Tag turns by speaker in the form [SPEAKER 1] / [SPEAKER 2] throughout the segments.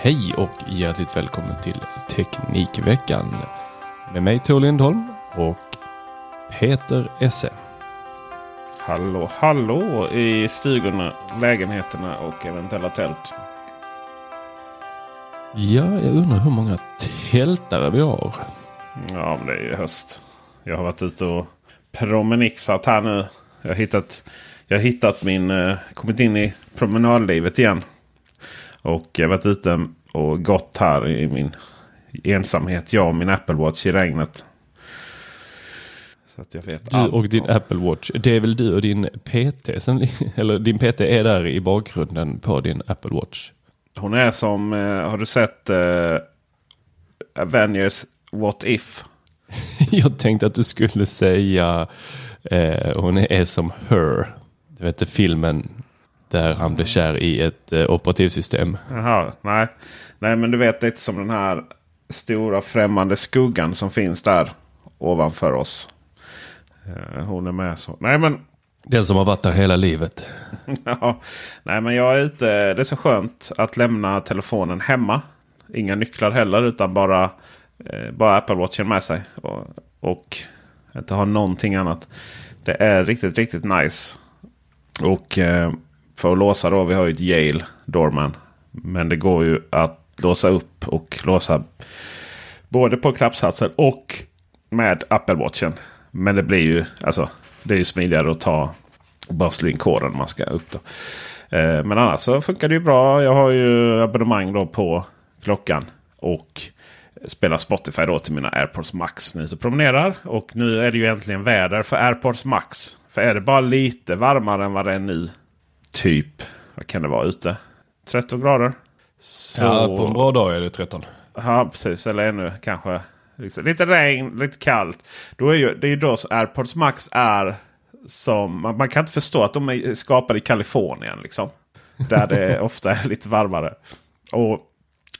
[SPEAKER 1] Hej och hjärtligt välkommen till Teknikveckan. Med mig Tor Lindholm och Peter Esse.
[SPEAKER 2] Hallå, hallå i stugorna, lägenheterna och eventuella tält.
[SPEAKER 1] Ja, jag undrar hur många tältare vi har.
[SPEAKER 2] Ja, men det är ju höst. Jag har varit ute och promenixat här nu. Jag har hittat, jag har hittat min, eh, kommit in i promenadlivet igen. Och jag har varit ute och gått här i min ensamhet. Jag och min Apple Watch i regnet. Så att jag vet
[SPEAKER 1] Du
[SPEAKER 2] allt
[SPEAKER 1] och din
[SPEAKER 2] om-
[SPEAKER 1] Apple Watch. Det är väl du och din PT. Sen, eller din PT är där i bakgrunden på din Apple Watch.
[SPEAKER 2] Hon är som, eh, har du sett eh, Avengers What If?
[SPEAKER 1] Jag tänkte att du skulle säga eh, hon är som Her. Du vet filmen där han blir kär i ett eh, operativsystem.
[SPEAKER 2] Jaha, nej. Nej men du vet lite som den här stora främmande skuggan som finns där ovanför oss. Eh, Hon är med så. Nej men,
[SPEAKER 1] Den som har varit där hela livet.
[SPEAKER 2] ja, nej men jag är ute. Det är så skönt att lämna telefonen hemma. Inga nycklar heller utan bara, eh, bara Apple Watchen med sig. Och, och inte ha någonting annat. Det är riktigt, riktigt nice. Och eh, för att låsa då, vi har ju ett Yale Doorman. Men det går ju att låsa upp och låsa både på klappsatsen och med Apple Watchen. Men det blir ju alltså det är ju smidigare att ta bara slå in koden man ska upp. Då. Eh, men annars så funkar det ju bra. Jag har ju abonnemang då på klockan. Och spelar Spotify då till mina AirPods Max när jag ute och promenerar. Och nu är det ju äntligen väder för AirPods Max. För är det bara lite varmare än vad det är nu. Typ, vad kan det vara ute? 13 grader. Så...
[SPEAKER 1] Ja, på en bra dag är det 13.
[SPEAKER 2] Ja, precis. Eller ännu kanske liksom, lite regn, lite kallt. Då är ju, det är ju då som AirPods Max är som... Man, man kan inte förstå att de är skapade i Kalifornien. Liksom, där det ofta är lite varmare. Och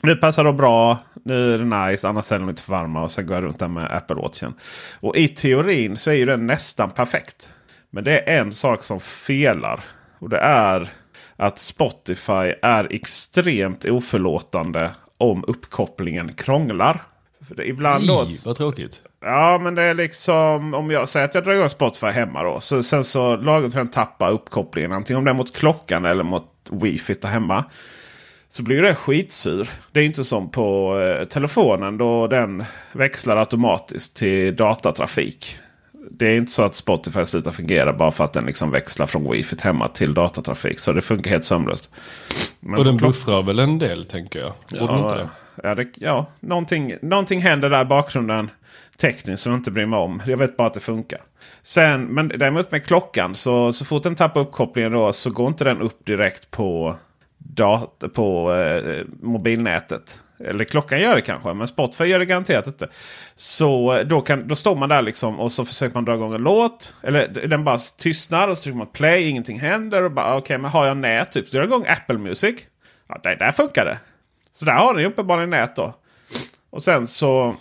[SPEAKER 2] det passar då bra. Nu är det nice. Annars är de lite för varma. Och sen går jag runt där med Apple Watchen. Och i teorin så är ju den nästan perfekt. Men det är en sak som felar. Och det är att Spotify är extremt oförlåtande om uppkopplingen krånglar. För ibland
[SPEAKER 1] Nej, vad tråkigt.
[SPEAKER 2] Ja, men det är liksom om jag säger att jag drar igång Spotify hemma då. Så, sen så lagom till den tappar uppkopplingen. Antingen om det är mot klockan eller mot wifi där hemma. Så blir det skitsur. Det är inte som på eh, telefonen då den växlar automatiskt till datatrafik. Det är inte så att Spotify slutar fungera bara för att den liksom växlar från wifi hemma till datatrafik. Så det funkar helt sömlöst. Men
[SPEAKER 1] Och den buffrar väl en del tänker jag. Den inte det?
[SPEAKER 2] Ja, det, ja någonting, någonting händer där i bakgrunden tekniskt som jag inte bryr mig om. Jag vet bara att det funkar. Sen, men däremot med klockan så, så fort den tappar uppkopplingen då så går inte den upp direkt på, dat på eh, mobilnätet. Eller klockan gör det kanske, men Spotify gör det garanterat inte. Så eh, då, kan, då står man där liksom och så försöker man dra igång en låt. Eller den bara tystnar och så trycker man play, ingenting händer. Och bara okej, okay, men har jag nät typ, drar igång Apple Music. Ja, där, där funkar det. Så där har den uppenbarligen nät då. Och sen så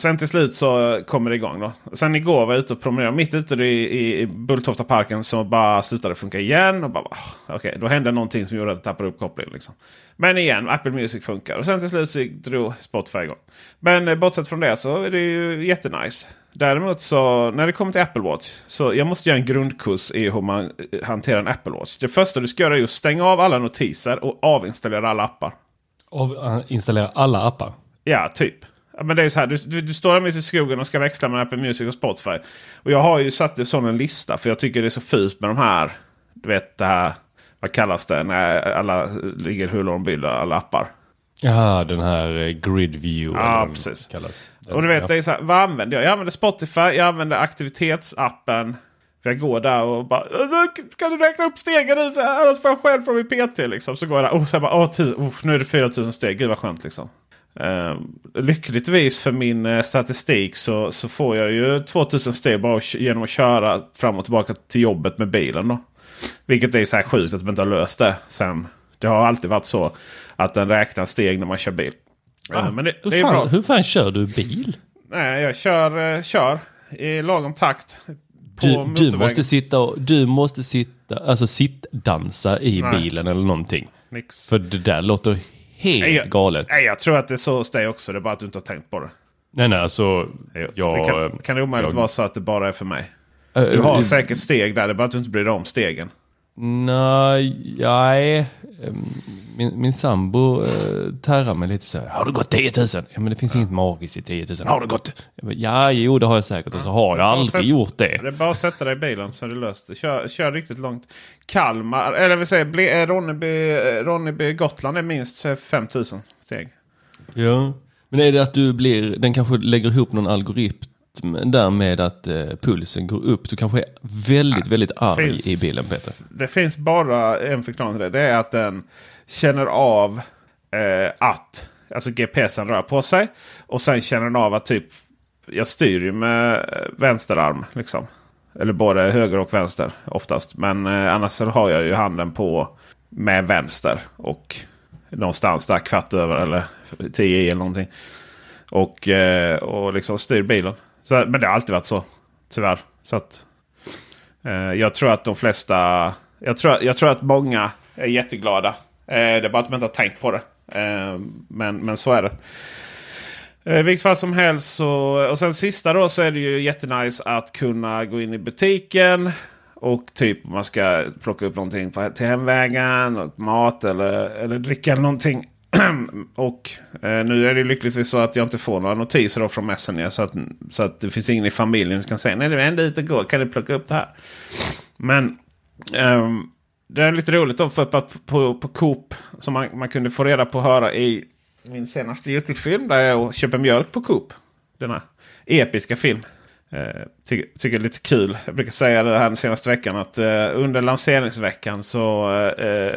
[SPEAKER 2] Sen till slut så kommer det igång då. Sen igår var jag ute och promenerade mitt ute i, i Bulltofta parken så bara slutade funka igen. Och bara, Okej, okay, då hände någonting som gjorde att jag tappade uppkopplingen. Liksom. Men igen, Apple Music funkar. Och sen till slut så drog Spotify igång. Men eh, bortsett från det så är det ju jättenice. Däremot så när det kommer till Apple Watch. Så jag måste göra en grundkurs i hur man eh, hanterar en Apple Watch. Det första du ska göra är att stänga av alla notiser och avinstallera alla appar.
[SPEAKER 1] Avinstallera alla appar?
[SPEAKER 2] Ja, typ. Men det är så här, du, du, du står där mitt i skogen och ska växla med Apple Music och Spotify. Och jag har ju satt det som en lista för jag tycker det är så fult med de här. Du vet det här, vad kallas det när alla ligger huller om bilder, alla appar.
[SPEAKER 1] Ja, den här eh, grid view.
[SPEAKER 2] Ja, precis. Kallas. Och du vet, det är så här, vad använder jag? Jag använder Spotify, jag använder aktivitetsappen. För jag går där och bara Ska du räkna upp stegen nu? Annars får jag själv från min PT. Liksom. Så går jag där och så bara, åh, oh, nu är det 4000 steg. Gud vad skönt liksom. Uh, lyckligtvis för min uh, statistik så, så får jag ju 2000 steg bara genom att köra fram och tillbaka till jobbet med bilen. Då. Vilket är så här sjukt att man inte har löst det sen. Det har alltid varit så att den räknar steg när man kör bil.
[SPEAKER 1] Ah, uh, men det, hur, det fan, hur, fan, kör du bil?
[SPEAKER 2] Nej, jag kör, kör i lagom takt.
[SPEAKER 1] Du, du, måste sitta och, du måste sitta, alltså sittdansa i Nej. bilen eller någonting.
[SPEAKER 2] Nix.
[SPEAKER 1] För det där låter helt nej, jag, galet.
[SPEAKER 2] Nej, jag tror att det är så hos dig också. Det är bara att du inte har tänkt på det.
[SPEAKER 1] Nej, nej, alltså. Jag,
[SPEAKER 2] det kan, kan det omöjligt jag, vara så att det bara är för mig? Du har uh, säkert steg där. Det är bara att du inte bryr dig om stegen.
[SPEAKER 1] Nej, nej. Min, min sambo eh, terrar mig lite så här. Har du gått 10 000? Ja, men det finns ja. inget magiskt i 10 000. Har du gått? Bara, ja, jo, det har jag säkert. Och så har jag aldrig gjort det.
[SPEAKER 2] Det är bara att sätta dig i bilen så är det löst. Kör, kör riktigt långt. Kalmar, eller vill säga Ronneby, Ronneby, Gotland är minst 5 000 steg.
[SPEAKER 1] Ja, men är det att du blir, den kanske lägger ihop någon algoritm där med att eh, pulsen går upp. Du kanske är väldigt, ja, väldigt arg finns, i bilen Peter.
[SPEAKER 2] Det finns bara en förklaring till det. Det är att den känner av eh, att alltså GPSen rör på sig. Och sen känner den av att typ jag styr ju med vänsterarm. Liksom. Eller både höger och vänster oftast. Men eh, annars så har jag ju handen på med vänster. Och någonstans där kvart över eller tio i eller någonting. Och, eh, och liksom styr bilen. Så, men det har alltid varit så. Tyvärr. Så att, eh, jag tror att de flesta... Jag tror, jag tror att många är jätteglada. Eh, det är bara att de inte har tänkt på det. Eh, men, men så är det. I eh, vilket fall som helst så... Och sen sista då så är det ju jättenice att kunna gå in i butiken. Och typ man ska plocka upp någonting till hemvägen. Mat eller, eller dricka någonting. och eh, nu är det lyckligtvis så att jag inte får några notiser från Messenger. Så att, så att det finns ingen i familjen som kan säga nej det är ändå ute och går. Kan du plocka upp det här? Men eh, det är lite roligt då för på, på, på Coop. Som man, man kunde få reda på och höra i min senaste Youtube-film. Där jag köper mjölk på Coop. Denna episka film. Eh, tycker, tycker det är lite kul. Jag brukar säga det här den senaste veckan att eh, under lanseringsveckan så eh,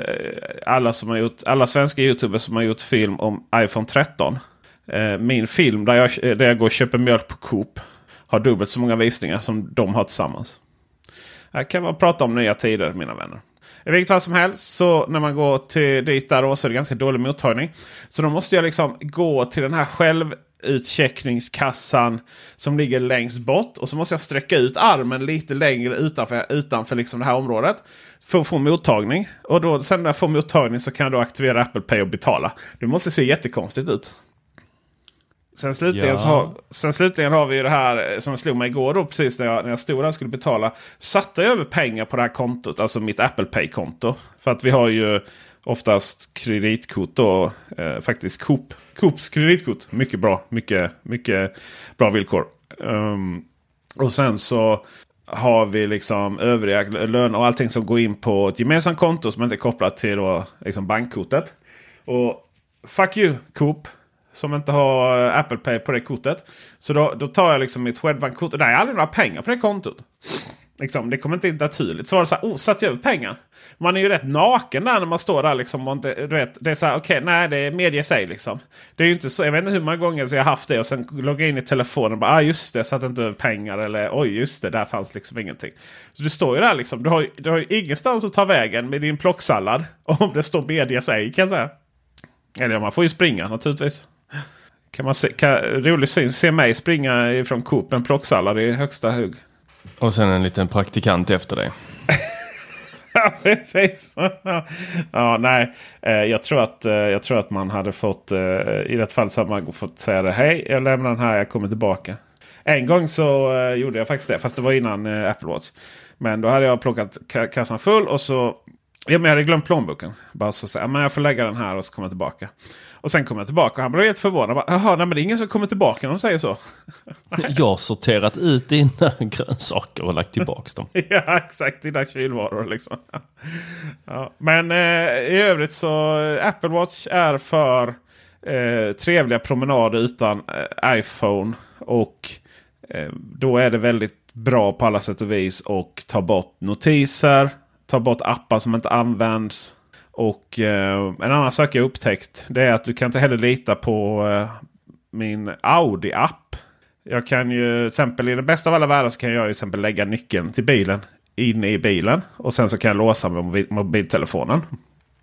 [SPEAKER 2] alla, som har gjort, alla svenska youtubers som har gjort film om iPhone 13. Eh, min film där jag, där jag går och köper mjölk på Coop har dubbelt så många visningar som de har tillsammans. Här kan man prata om nya tider mina vänner. I vilket fall som helst så när man går till dit där då, så är det ganska dålig mottagning. Så då måste jag liksom gå till den här själv utcheckningskassan som ligger längst bort. Och så måste jag sträcka ut armen lite längre utanför, utanför liksom det här området. För att få mottagning. Och då, sen när jag får mottagning så kan jag då aktivera Apple Pay och betala. Det måste se jättekonstigt ut. Sen slutligen, ja. har, sen slutligen har vi det här som slog mig igår då precis när jag, när jag stod där och skulle betala. Satte jag över pengar på det här kontot, alltså mitt Apple Pay-konto. För att vi har ju oftast kreditkort då. Eh, faktiskt Coop, Coops kreditkort. Mycket bra. Mycket, mycket bra villkor. Um, och sen så har vi liksom övriga löner och allting som går in på ett gemensamt konto som inte är kopplat till då, liksom bankkortet. Och fuck you Coop. Som inte har eh, Apple Pay på det kortet. Så då, då tar jag liksom mitt Swedbank-kort. Och det är aldrig några pengar på det kontot. Liksom, det kommer inte in naturligt. Så var det så här, oh, satte jag över pengar? Man är ju rätt naken där när man står där. Liksom, och du vet, det är så här, okej, okay, nej det medger sig liksom. Det är ju inte så, jag vet inte hur många gånger jag har haft det och sen logga in i telefonen och bara, ah just det, satte inte över pengar. Eller oj, just det, där fanns liksom ingenting. Så du står ju där liksom, du har, du har ju ingenstans att ta vägen med din plocksallad. Om det står medie sig kan jag säga. Eller man får ju springa naturligtvis. Kan man se, kan, rolig syn, se mig springa ifrån Coop med en plocksallad i högsta hugg.
[SPEAKER 1] Och sen en liten praktikant efter dig.
[SPEAKER 2] ja, precis. ja, nej. Eh, jag tror, att, eh, jag tror att man hade fått... Eh, I rätt fall så hade man fått säga det. Hej, jag lämnar den här, jag kommer tillbaka. En gång så gjorde jag faktiskt det. Fast det var innan Apple Watch. Men då hade jag plockat kassan full och så... Ja, men jag hade glömt plånboken. Bara så säga, men jag får lägga den här och så kommer jag tillbaka. Och sen kom jag tillbaka och han blev helt förvånad. Jaha, nej, men det är ingen som kommer tillbaka när de säger så.
[SPEAKER 1] jag har sorterat ut dina grönsaker och lagt tillbaka dem.
[SPEAKER 2] ja, exakt. Dina kylvaror liksom. ja. Men eh, i övrigt så Apple Watch är för eh, trevliga promenader utan eh, iPhone. Och eh, då är det väldigt bra på alla sätt och vis. Och ta bort notiser. Ta bort appar som inte används. Och eh, en annan sak jag upptäckt det är att du kan inte heller lita på eh, min Audi-app. Jag kan ju till exempel i den bästa av alla världar så kan jag ju till exempel lägga nyckeln till bilen inne i bilen. Och sen så kan jag låsa med mobil mobiltelefonen.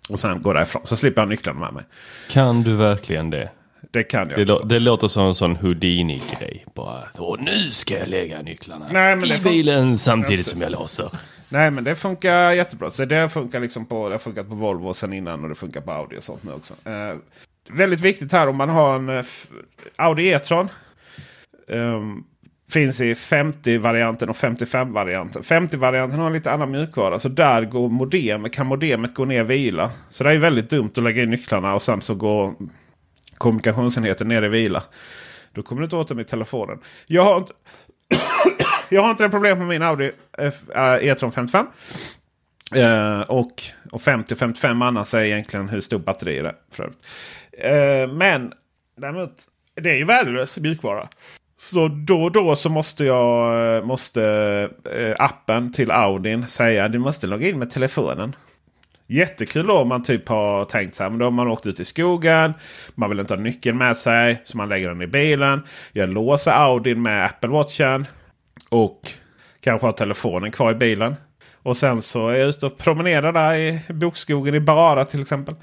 [SPEAKER 2] Och sen gå därifrån. Så slipper jag nycklarna med mig.
[SPEAKER 1] Kan du verkligen det?
[SPEAKER 2] Det kan jag.
[SPEAKER 1] Det, det låter som en sån Houdini-grej. Bara, nu ska jag lägga nycklarna Nej, i bilen samtidigt som jag låser.
[SPEAKER 2] Nej men det funkar jättebra. Så det funkar liksom på, det har funkat på Volvo sen innan och det funkar på Audi och sånt nu också. Eh, väldigt viktigt här om man har en eh, Audi E-tron. Eh, finns i 50-varianten och 55-varianten. 50-varianten har en lite annan mjukvara. Så där går modem, kan modemet gå ner och vila. Så det är väldigt dumt att lägga in nycklarna och sen så går kommunikationsenheten ner i vila. Då kommer du inte åt dem i telefonen. Jag har inte, jag har inte det problemet med min Audi eh, eh, E-tron 55. Uh, eh, och, och 50 55 annars är egentligen hur stor batteri det är. Uh, men däremot, det är ju värdelös mjukvara. Så då och då så måste jag måste uh, appen till Audin säga du måste logga in med telefonen. Jättekul då om man typ har tänkt så här. Men då har man åkt ut i skogen. Man vill inte ha nyckeln med sig. Så man lägger den i bilen. Jag låser Audin med Apple Watchen. Och kanske har telefonen kvar i bilen. Och sen så är jag ute och promenerar där i bokskogen i Barara till exempel.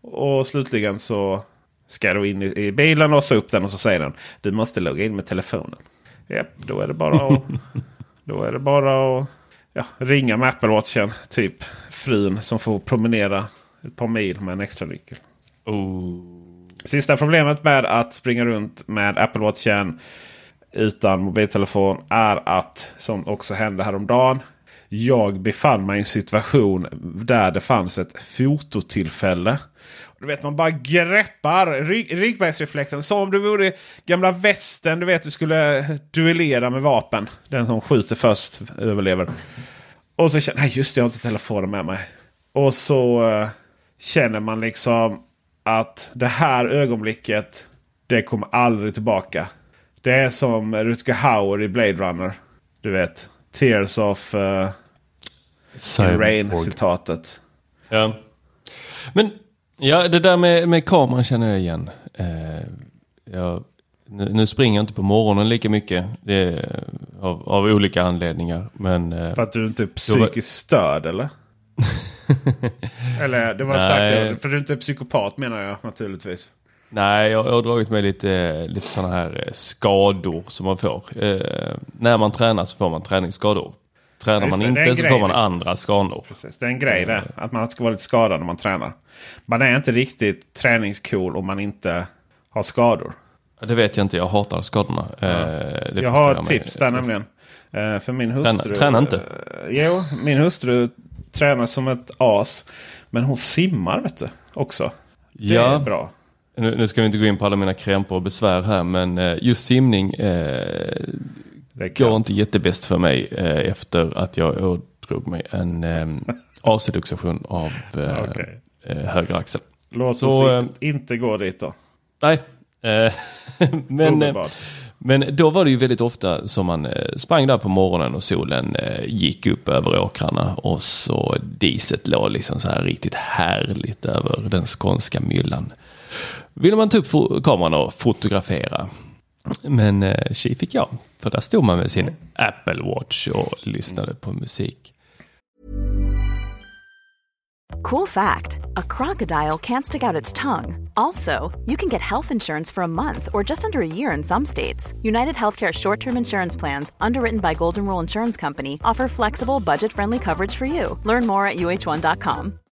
[SPEAKER 2] Och slutligen så ska jag då in i, bilen, låsa upp den och så säger den du måste logga in med telefonen. Ja, då är det bara att, då är det bara att ja, ringa med Apple Watchen. Typ frun som får promenera ett par mil med en extra nyckel.
[SPEAKER 1] Oh.
[SPEAKER 2] Sista problemet med att springa runt med Apple Watchen utan mobiltelefon är att, som också hände häromdagen. Jag befann mig i en situation där det fanns ett fototillfälle. Du vet man bara greppar rygg, ryggmärgsreflexen som om du vore gamla västen. Du vet du skulle duellera med vapen. Den som skjuter först överlever. Och så känner jag just det, jag har inte telefonen med mig. Och så uh, känner man liksom att det här ögonblicket det kommer aldrig tillbaka. Det är som Rutger Hauer i Blade Runner. Du vet. Tears of uh, Rain-citatet.
[SPEAKER 1] Ja. Men ja, det där med, med kameran känner jag igen. Uh, jag, nu, nu, springer jag inte på morgonen lika mycket. Det är, av, av olika anledningar. Men, uh,
[SPEAKER 2] för att du inte är psykiskt störd eller? eller det var starkt. För du är inte psykopat menar jag naturligtvis.
[SPEAKER 1] Nej, jag, jag har dragit med lite, lite sådana här eh, skador som man får. Eh, när man tränar så får man träningsskador. Tränar man inte så får man liksom. andra skador.
[SPEAKER 2] Precis. Det är en grej det. Att man ska vara lite skadad när man tränar. Man är inte riktigt träningscool om man inte har skador.
[SPEAKER 1] Det vet jag inte. Jag hatar skadorna. Ja.
[SPEAKER 2] Eh, jag har tips där nämligen. Eh, för min hustru.
[SPEAKER 1] Träna, träna inte.
[SPEAKER 2] Eh, jo, min hustru tränar som ett as. Men hon simmar vet du också. Det ja. är bra.
[SPEAKER 1] Nu, nu, ska vi inte gå in på alla mina krämpor och besvär här men eh, just simning eh, går inte jättebäst för mig eh, efter att jag ådrog mig en eh, AC-luxation av eh, okay. eh, höger axel.
[SPEAKER 2] Låt Så, oss eh, inte gå dit då.
[SPEAKER 1] Nej, men, Men då var det ju väldigt ofta som man sprang där på morgonen och solen gick upp över åkrarna och så diset låg liksom så här riktigt härligt över den skånska myllan. Ville man ta upp kameran och fotografera. Men eh, tji fick jag, för där stod man med sin Apple Watch och lyssnade på musik.
[SPEAKER 3] Cool fact a crocodile can't stick out its tongue. Also, you can get health insurance for a month or just under a year in some states. United Healthcare short term insurance plans, underwritten by Golden Rule Insurance Company, offer flexible, budget friendly coverage for you. Learn more at uh1.com.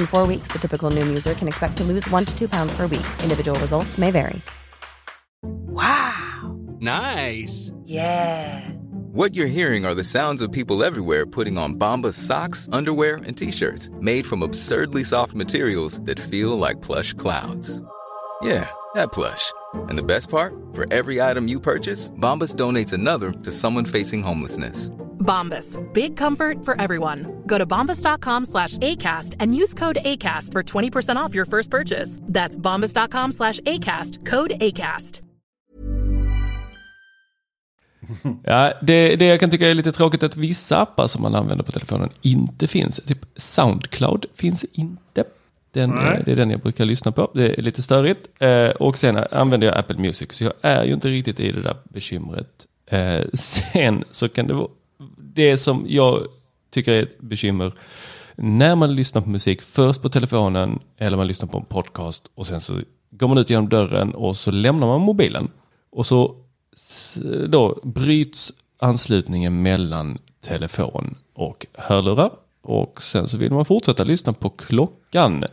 [SPEAKER 4] In four weeks, the typical Noom user can expect to lose one to two pounds per week. Individual results may vary. Wow!
[SPEAKER 5] Nice. Yeah!
[SPEAKER 6] What you're hearing are the sounds of people everywhere putting on Bombas socks, underwear, and t-shirts made from absurdly soft materials that feel like plush clouds. Yeah, that plush. And the best part? For every item you purchase, Bombas donates another to someone facing homelessness.
[SPEAKER 7] Bombas. Big comfort for everyone. Go to bombas.com slash ACAST and use code ACAST for 20% off your first purchase. That's bombas.com slash ACAST. Code ACAST.
[SPEAKER 1] Ja, det, det jag kan tycka är lite tråkigt är att vissa appar som man använder på telefonen inte finns. Typ Soundcloud finns inte. Den, eh, det är den jag brukar lyssna på. Det är lite störigt. Eh, och sen använder jag Apple Music, så jag är ju inte riktigt i det där bekymret. Eh, sen så kan det vara det som jag tycker är ett bekymmer när man lyssnar på musik först på telefonen eller man lyssnar på en podcast och sen så går man ut genom dörren och så lämnar man mobilen. Och så då bryts anslutningen mellan telefon och hörlurar. Och sen så vill man fortsätta lyssna på klockan.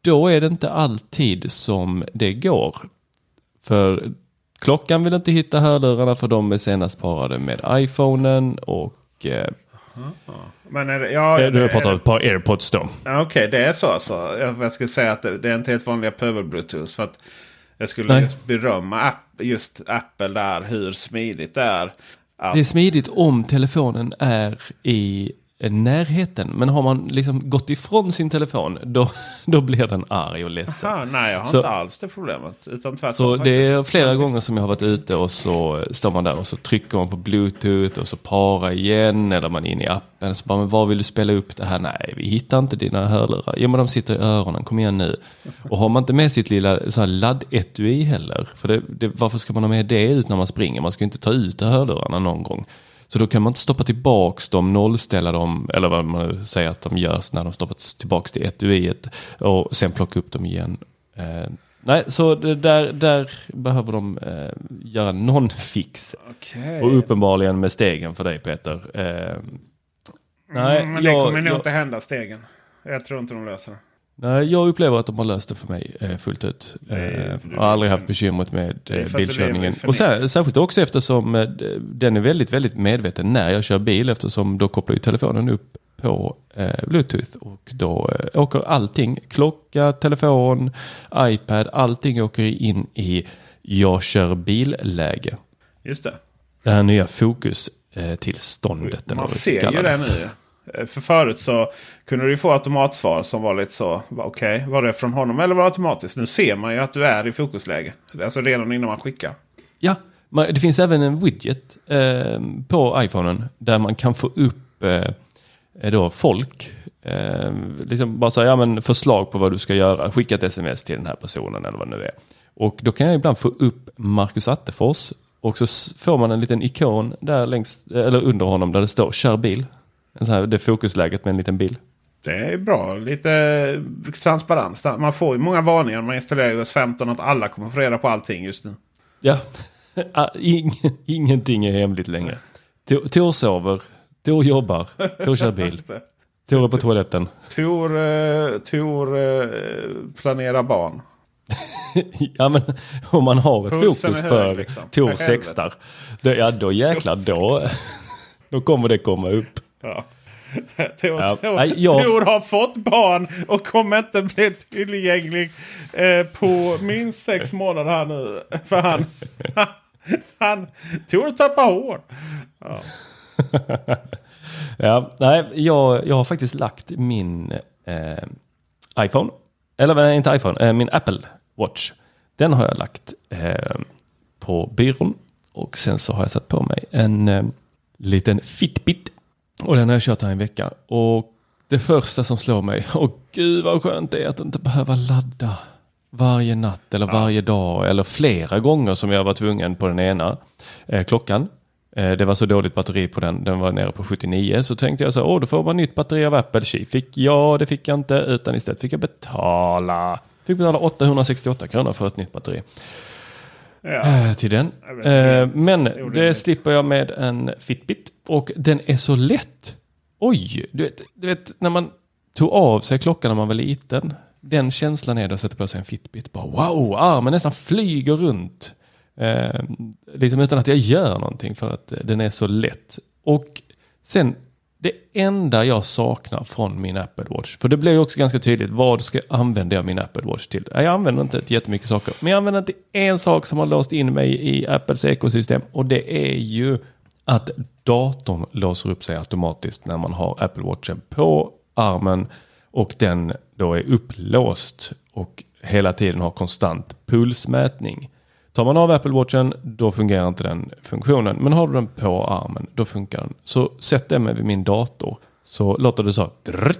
[SPEAKER 1] Då är det inte alltid som det går. För klockan vill inte hitta hörlurarna för de är senast parade med iPhonen och eh,
[SPEAKER 2] Men är det, ja,
[SPEAKER 1] du har pratat om ett par airpods då.
[SPEAKER 2] Ja, Okej, det är så alltså. Jag, jag skulle säga att det, det är inte helt vanliga pöbel-bluetooth. För att jag skulle
[SPEAKER 1] Nej.
[SPEAKER 2] just berömma app, just Apple där, hur smidigt det är. Att,
[SPEAKER 1] Det är smidigt om telefonen är i närheten. Men har man liksom gått ifrån sin telefon, då, då blir den arg och ledsen.
[SPEAKER 2] Aha, nej, jag har
[SPEAKER 1] Så-
[SPEAKER 2] inte alls det problemet. Utan tvärtom.
[SPEAKER 1] Så
[SPEAKER 2] faktiskt.
[SPEAKER 1] det är flera gånger som jag har varit ute och så står man där och så trycker man på bluetooth och så para igen eller man är inne i appen. Så bara, men var vill du spela upp det här? Nej, vi hittar inte dina hörlurar. Jo, men de sitter i öronen. Kom igen nu. Och har man inte med sitt lilla så här laddetui heller. För det, det, varför ska man ha med det ut när man springer? Man ska inte ta ut hörlurarna någon gång. Så då kan man inte stoppa tillbaks dem, nollställa dem, eller vad man säger att de görs när de stoppas tillbaks till etuiet och sen plocka upp dem igen. Eh, nej, så där, där behöver de eh, göra någon fix.
[SPEAKER 2] Okej.
[SPEAKER 1] Och uppenbarligen med stegen för dig Peter. Eh, nej,
[SPEAKER 2] Mm, men det
[SPEAKER 1] jag,
[SPEAKER 2] kommer nog
[SPEAKER 1] jag,
[SPEAKER 2] inte hända stegen. Jag tror inte de löser det.
[SPEAKER 1] Nej, jag upplever att de har löst det för mig eh, fullt ut. Eh, jag har aldrig haft bekymret med eh, bilkörningen. Och sär, särskilt också eftersom eh, den är väldigt, väldigt medveten när jag kör bil eftersom då kopplar ju telefonen upp på eh, bluetooth och då eh, åker allting, klocka, telefon, iPad, allting åker in i jag kör bil-läge.
[SPEAKER 2] Just det.
[SPEAKER 1] Det här nya fokus eh, tillståndet. eller
[SPEAKER 2] Man ser ju det nu. Eh, för förut så kunde du få automatsvar som var lite så. Okej, Okej, var det från honom eller var det automatiskt? Nu ser man ju att du är i fokusläge. Alltså redan innan man skickar.
[SPEAKER 1] Ja, det finns även en widget eh, på iPhonen där man kan få upp eh, eh, då folk. Eh, liksom bara säga, ja, men förslag på vad du ska göra. Skicka ett sms till den här personen eller vad det nu är. Och då kan jag ibland få upp Marcus Attefors. Och så får man en liten ikon där längst, eh, eller under honom där det står kör bil. En sån här, det fokusläget med en liten bil.
[SPEAKER 2] Det är bra. Lite transparens. Man får ju många varningar när man installerar iOS 15 att alla kommer få reda på allting just nu.
[SPEAKER 1] Ja, Ah, ing, ingenting är hemligt längre. Tor sover, Tor jobbar, Tor kör bil, Tor är på toaletten.
[SPEAKER 2] Tor, eh, Tor eh, planerar barn.
[SPEAKER 1] Ja men om man har ett
[SPEAKER 2] Pulsen
[SPEAKER 1] fokus för
[SPEAKER 2] liksom.
[SPEAKER 1] Tor sextar. Då, ja då jäklar, då, då kommer det komma upp.
[SPEAKER 2] Ja. Tor,
[SPEAKER 1] Ja,
[SPEAKER 2] Tor,
[SPEAKER 1] jag-
[SPEAKER 2] Tor har fått barn och kommer inte bli tillgänglig eh, på minst sex månader här nu. För han, han Tor tappar hår.
[SPEAKER 1] Ja, nej, jag, jag har faktiskt lagt min eh, iPhone, eller nej, inte iPhone, eh, min Apple Watch. Den har jag lagt eh, på byrån och sen så har jag satt på mig en eh, liten Fitbit. Och den har jag kört här en vecka. Och det första som slår mig, åh gud vad skönt det är att inte behöva ladda varje natt eller varje dag eller flera gånger som jag var tvungen på den ena eh, klockan. Eh, det var så dåligt batteri på den, den var nere på 79. Så tänkte jag så, åh då får man nytt batteri av Apple. Tji, Fick, ja, det fick jag inte, utan istället fick jag betala. Fick betala 868 kronor för ett nytt batteri.
[SPEAKER 2] Ja.
[SPEAKER 1] Eh, till den.
[SPEAKER 2] vet,
[SPEAKER 1] Eh, men det
[SPEAKER 2] orimligt.
[SPEAKER 1] slipper jag med en Fitbit. Och den är så lätt. Oj, du vet, du vet när man tog av sig klockan när man var liten. Den känslan är det att sätta på sig en Fitbit. Bara, wow, armen nästan flyger runt. Eh, liksom utan att jag gör någonting för att eh, den är så lätt. Och sen det enda jag saknar från min Apple Watch. För det blir ju också ganska tydligt. Vad ska jag använda jag min Apple Watch till? Jag använder inte till jättemycket saker. Men jag använder till en sak som har låst in mig i Apples ekosystem. Och det är ju att datorn låser upp sig automatiskt när man har Apple Watchen på armen. Och den då är upplåst och hela tiden har konstant pulsmätning. Tar man av Apple Watchen då fungerar inte den funktionen. Men har du den på armen då funkar den. Så sätter jag mig vid min dator så låter det så här.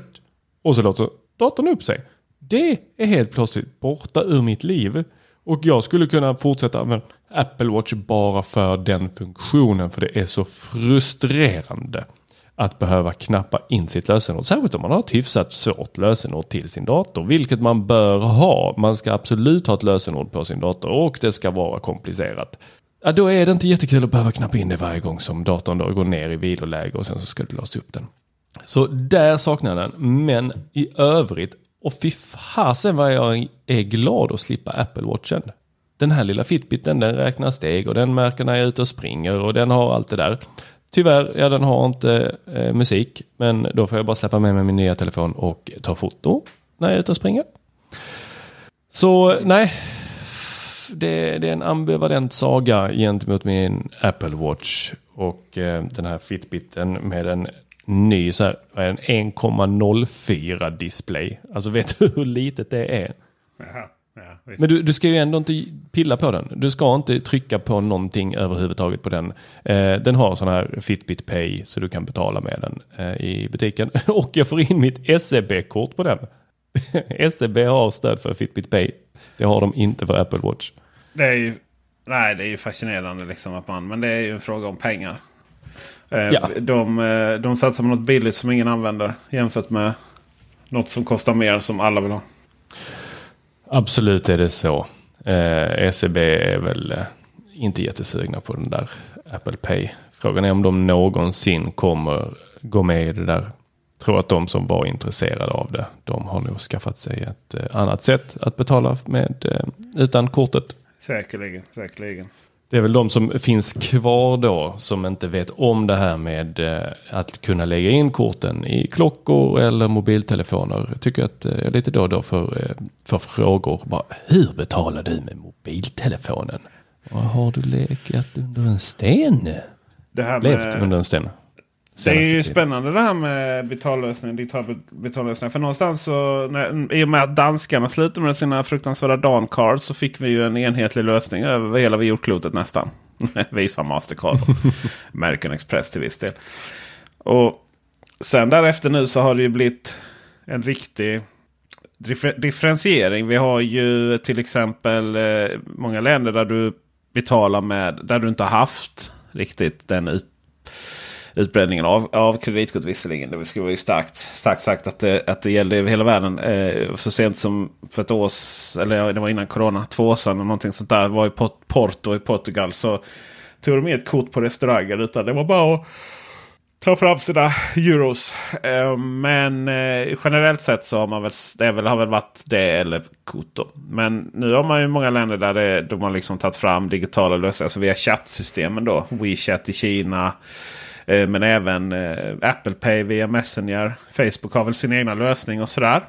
[SPEAKER 1] Och så låter datorn upp sig. Det är helt plötsligt borta ur mitt liv. Och jag skulle kunna fortsätta använda Apple Watch bara för den funktionen. För det är så frustrerande att behöva knappa in sitt lösenord. Särskilt om man har ett hyfsat svårt lösenord till sin dator. Vilket man bör ha. Man ska absolut ha ett lösenord på sin dator och det ska vara komplicerat. Ja, då är det inte jättekul att behöva knappa in det varje gång som datorn då går ner i viloläge och sen så ska du låsa upp den. Så där saknar jag den. Men i övrigt, och fy fasen vad jag är glad att slippa Apple Watchen. Den här lilla Fitbiten den räknar steg och den märker när jag är ute och springer och den har allt det där. Tyvärr, ja den har inte eh, musik. Men då får jag bara släppa med mig min nya telefon och ta foto när jag är ute och springer. Så nej, det, det är en ambivalent saga gentemot min Apple Watch och eh, den här Fitbiten med en ny så här, en 1,04 display. Alltså vet du hur litet det är?
[SPEAKER 2] Jaha, ja.
[SPEAKER 1] Men du, du ska ju ändå inte pilla på den. Du ska inte trycka på någonting överhuvudtaget på den. Eh, den har sån här Fitbit Pay så du kan betala med den eh, i butiken. Och jag får in mitt SEB-kort på den. SEB har stöd för Fitbit Pay. Det har de inte för Apple Watch.
[SPEAKER 2] Det är ju, nej, det är ju fascinerande liksom att man, men det är ju en fråga om pengar. Eh,
[SPEAKER 1] Ja.
[SPEAKER 2] de, eh, de satsar på något billigt som ingen använder jämfört med något som kostar mer som alla vill ha.
[SPEAKER 1] Absolut är det så. Eh, ECB är väl eh, inte jättesugna på den där Apple Pay. Frågan är om de någonsin kommer gå med i det där. Jag tror att de som var intresserade av det, de har nog skaffat sig ett eh, annat sätt att betala med eh, utan kortet.
[SPEAKER 2] Säkerligen, säkerligen.
[SPEAKER 1] Det är väl de som finns kvar då som inte vet om det här med eh, att kunna lägga in korten i klockor eller mobiltelefoner. Jag tycker att eh, jag lite då och då för, eh, för frågor. Bara, Hur betalar du med mobiltelefonen? Och har du legat under en sten?
[SPEAKER 2] Det här
[SPEAKER 1] levt
[SPEAKER 2] med-
[SPEAKER 1] under en sten.
[SPEAKER 2] Det är ju spännande det här med betallösningar, digitala betallösningar. För någonstans så, när, i och med att danskarna slutade med sina fruktansvärda Dan cards så fick vi ju en enhetlig lösning över hela jordklotet nästan. Visa Mastercard och American Express till viss del. Och sen därefter nu så har det ju blivit en riktig differ- differentiering. Vi har ju till exempel eh, många länder där du betalar med där du inte har haft riktigt den ut, Utbränningen av, av kreditkort visserligen. Det skulle vara ju starkt, starkt sagt att det, att det gällde över hela världen. Eh, så sent som för ett år eller det var innan corona, två år sedan eller någonting sånt där. Var i Port- Porto i Portugal så tog de med ett kort på restauranger. Utan det var bara att ta fram sina euros. Eh, men eh, generellt sett så har man väl, det väl, har väl varit det eller kort. Då. Men nu har man ju många länder där det, de har liksom tagit fram digitala lösningar. Alltså via chattsystemen då. WeChat i Kina. Eh, men även eh, Apple Pay via Messenger. Facebook har väl sin egna lösning och sådär.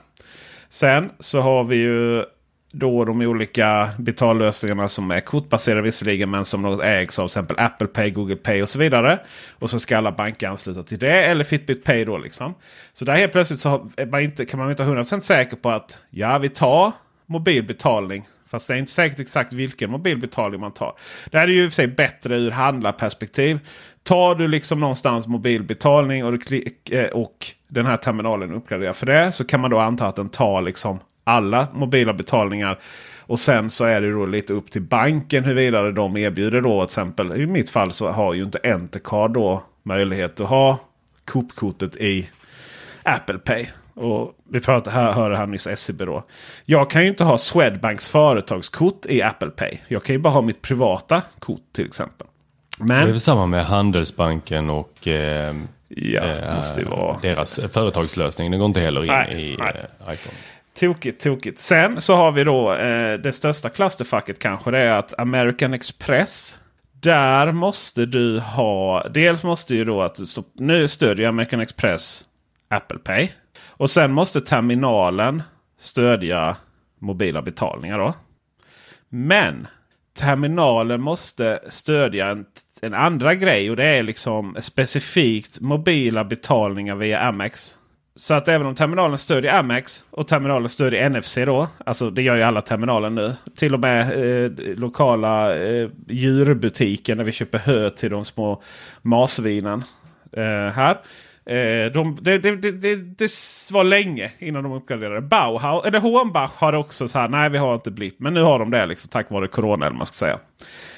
[SPEAKER 2] Sen så har vi ju då de olika betallösningarna som är kortbaserade visserligen men som något ägs av till exempel Apple Pay, Google Pay och så vidare. Och så ska alla banker ansluta till det eller Fitbit Pay då liksom. Så där helt plötsligt så är man inte, kan man inte vara 100% säker på att ja vi tar mobilbetalning. Fast det är inte säkert exakt vilken mobilbetalning man tar. Det här är ju i och för sig bättre ur handlarperspektiv. Tar du liksom någonstans mobilbetalning och, du klick, eh, och den här terminalen uppgraderar för det. Så kan man då anta att den tar liksom alla mobila betalningar. Och sen så är det då lite upp till banken huruvida de erbjuder då till exempel. I mitt fall så har ju inte Entercard då möjlighet att ha Coop-kortet i Apple Pay. Och vi pratade här, hörde här nyss SEB då. Jag kan ju inte ha Swedbanks företagskort i Apple Pay. Jag kan ju bara ha mitt privata kort till exempel.
[SPEAKER 1] Det är
[SPEAKER 2] Men
[SPEAKER 1] väl samma med Handelsbanken och eh,
[SPEAKER 2] ja,
[SPEAKER 1] eh,
[SPEAKER 2] vara.
[SPEAKER 1] deras företagslösning. Det går inte heller in
[SPEAKER 2] Nej,
[SPEAKER 1] i
[SPEAKER 2] nej.
[SPEAKER 1] eh, iPhone.
[SPEAKER 2] Tokigt, tokigt. Sen så har vi då eh, det största clusterfacket kanske. Det är att American Express. Där måste du ha. Dels måste ju då att du stå, nu stödjer American Express Apple Pay. Och sen måste terminalen stödja mobila betalningar då. Men terminalen måste stödja en, en andra grej och det är liksom specifikt mobila betalningar via Amex. Så att även om terminalen stödjer Amex och terminalen stödjer NFC då. Alltså det gör ju alla terminaler nu. Till och med eh, lokala eh, djurbutiken där vi köper hö till de små marsvinen. Eh, här. Eh, de, det, det, det, det, var länge innan de uppgraderade. Bauhaus, eller Hornbach har också så här. Nej vi har inte blipp. Men nu har de det liksom tack vare corona eller man ska säga.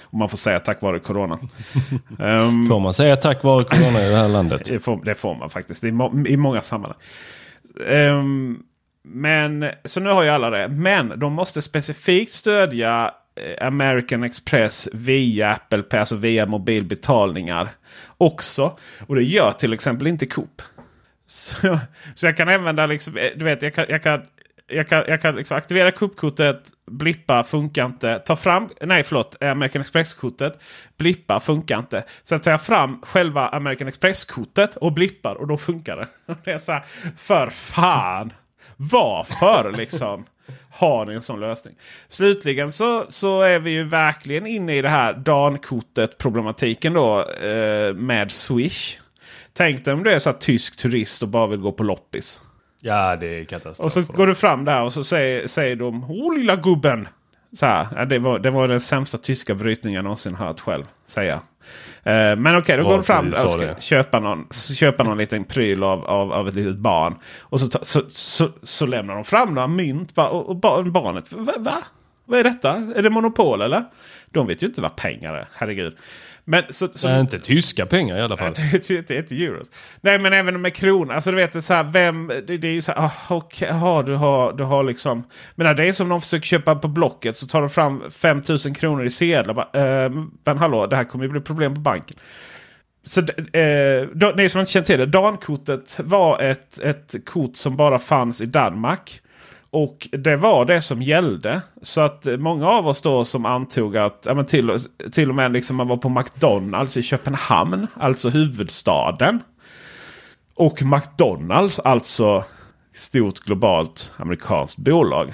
[SPEAKER 2] Om man får säga tack vare corona. Ehm,
[SPEAKER 1] Får man säga tack vare corona i det här landet?
[SPEAKER 2] det får, det får man faktiskt i, må, i många sammanhang. Ehm, men så nu har ju alla det. Men de måste specifikt stödja eh, American Express via Apple Pay, alltså via mobilbetalningar också. Och det gör till exempel inte Coop. Så, så jag kan använda liksom, eh, du vet, jag kan, jag kan, jag kan, jag kan liksom aktivera Coop-kortet, blippa, funkar inte. Ta fram, nej förlåt, eh, American Express-kortet, blippa, funkar inte. Sen tar jag fram själva American Express-kortet och blippar och då funkar det. Det är så här, för fan! Varför liksom? Har ni en sån lösning? Slutligen så, så är vi ju verkligen inne i det här DAN-kortet problematiken då eh, med Swish. Tänk dig om du är så här tysk turist och bara vill gå på loppis.
[SPEAKER 1] Ja, det är katastrof.
[SPEAKER 2] Och så går du fram där och så säger, säger de Åh lilla gubben. Så här, det, var, det var den sämsta tyska brytningen jag någonsin hört själv säga. Eh, men okej, då
[SPEAKER 1] Bra
[SPEAKER 2] går
[SPEAKER 1] att
[SPEAKER 2] fram och ska köpa någon, köpa någon liten pryl av, av, av ett litet barn. Och så, så, så, så lämnar de fram några mynt och, och bar- barnet. Va, va? Vad är detta? Är det monopol eller? De vet ju inte vad pengar är. Herregud. Men så, så,
[SPEAKER 1] Nej, inte tyska pengar i alla fall.
[SPEAKER 2] det är inte- inte euros. Nej men även med kronor. Alltså du vet så här, vem, det, det är ju så här, ah, okej, aha, du har, du har liksom. Men det är som de försöker köpa på Blocket så tar de fram 5000 kronor i sedlar. Bara, eh, men hallå, det här kommer ju bli problem på banken. Så eh, då, ni som inte känner till det. Dan-kortet var ett, ett kort som bara fanns i Danmark. Och det var det som gällde. Så att många av oss då som antog att ja, men till, och- till och med liksom man var på McDonalds i Köpenhamn, alltså huvudstaden. Och McDonalds, alltså stort globalt amerikanskt bolag.